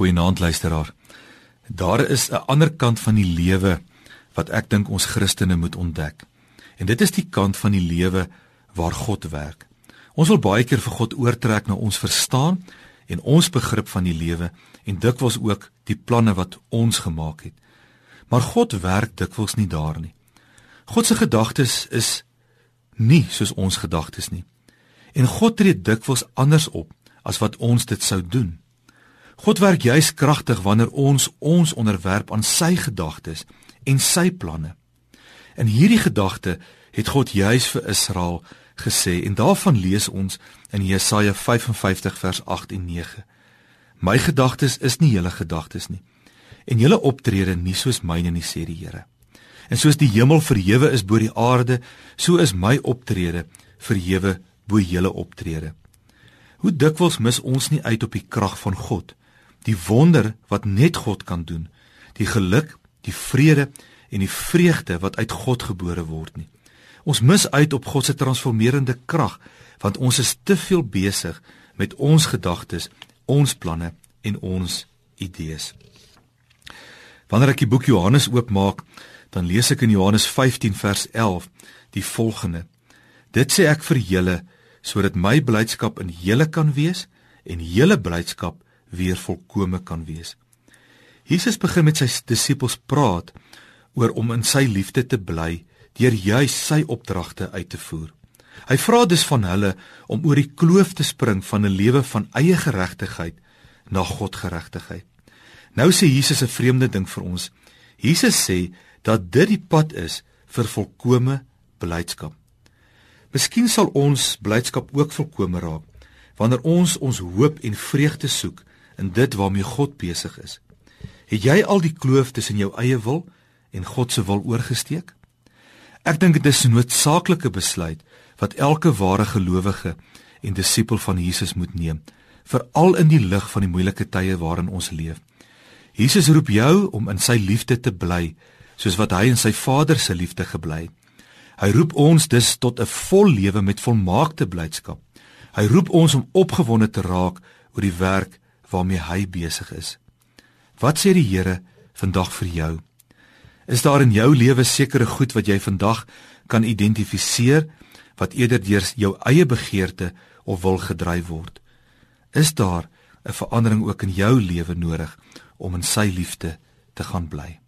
Goeienaand luisteraar. Daar is 'n ander kant van die lewe wat ek dink ons Christene moet ontdek. En dit is die kant van die lewe waar God werk. Ons wil baie keer vir God oortrek na ons verstaan en ons begrip van die lewe en dikwels ook die planne wat ons gemaak het. Maar God werk dikwels nie daar nie. God se gedagtes is nie soos ons gedagtes nie. En God tree dikwels anders op as wat ons dit sou doen. God werk juis kragtig wanneer ons ons onderwerp aan sy gedagtes en sy planne. In hierdie gedagte het God juis vir Israel gesê en daarvan lees ons in Jesaja 55 vers 8 en 9. My gedagtes is nie julle gedagtes nie en julle optrede nie soos myne nie sê die Here. En soos die hemel verhewe is bo die aarde, so is my optrede verhewe bo julle optrede. Hoe dikwels mis ons nie uit op die krag van God die wonder wat net God kan doen, die geluk, die vrede en die vreugde wat uit God gebore word nie. Ons mis uit op God se transformerende krag want ons is te veel besig met ons gedagtes, ons planne en ons idees. Wanneer ek die boek Johannes oopmaak, dan lees ek in Johannes 15 vers 11 die volgende: Dit sê ek vir julle sodat my blydskap in julle kan wees en julle blydskap weer volkome kan wees. Jesus begin met sy disippels praat oor om in sy liefde te bly deur juis sy opdragte uit te voer. Hy vra dus van hulle om oor die kloof te spring van 'n lewe van eie geregtigheid na God geregtigheid. Nou sê Jesus 'n vreemde ding vir ons. Jesus sê dat dit die pad is vir volkome blydskap. Miskien sal ons blydskap ook volkome raak wanneer ons ons hoop en vreugde soek in dit waarmee God besig is. Het jy al die kloof tussen jou eie wil en God se wil oorgesteek? Ek dink dit is 'n noodsaaklike besluit wat elke ware gelowige en disipel van Jesus moet neem, veral in die lig van die moeilike tye waarin ons leef. Jesus roep jou om in sy liefde te bly, soos wat hy in sy Vader se liefde gebly het. Hy roep ons dus tot 'n vol lewe met volmaakte blydskap. Hy roep ons om opgewonde te raak oor die werk waarmee hy besig is. Wat sê die Here vandag vir jou? Is daar in jou lewe sekere goed wat jy vandag kan identifiseer wat eerder deur jou eie begeerte of wil gedryf word? Is daar 'n verandering ook in jou lewe nodig om in sy liefde te gaan bly?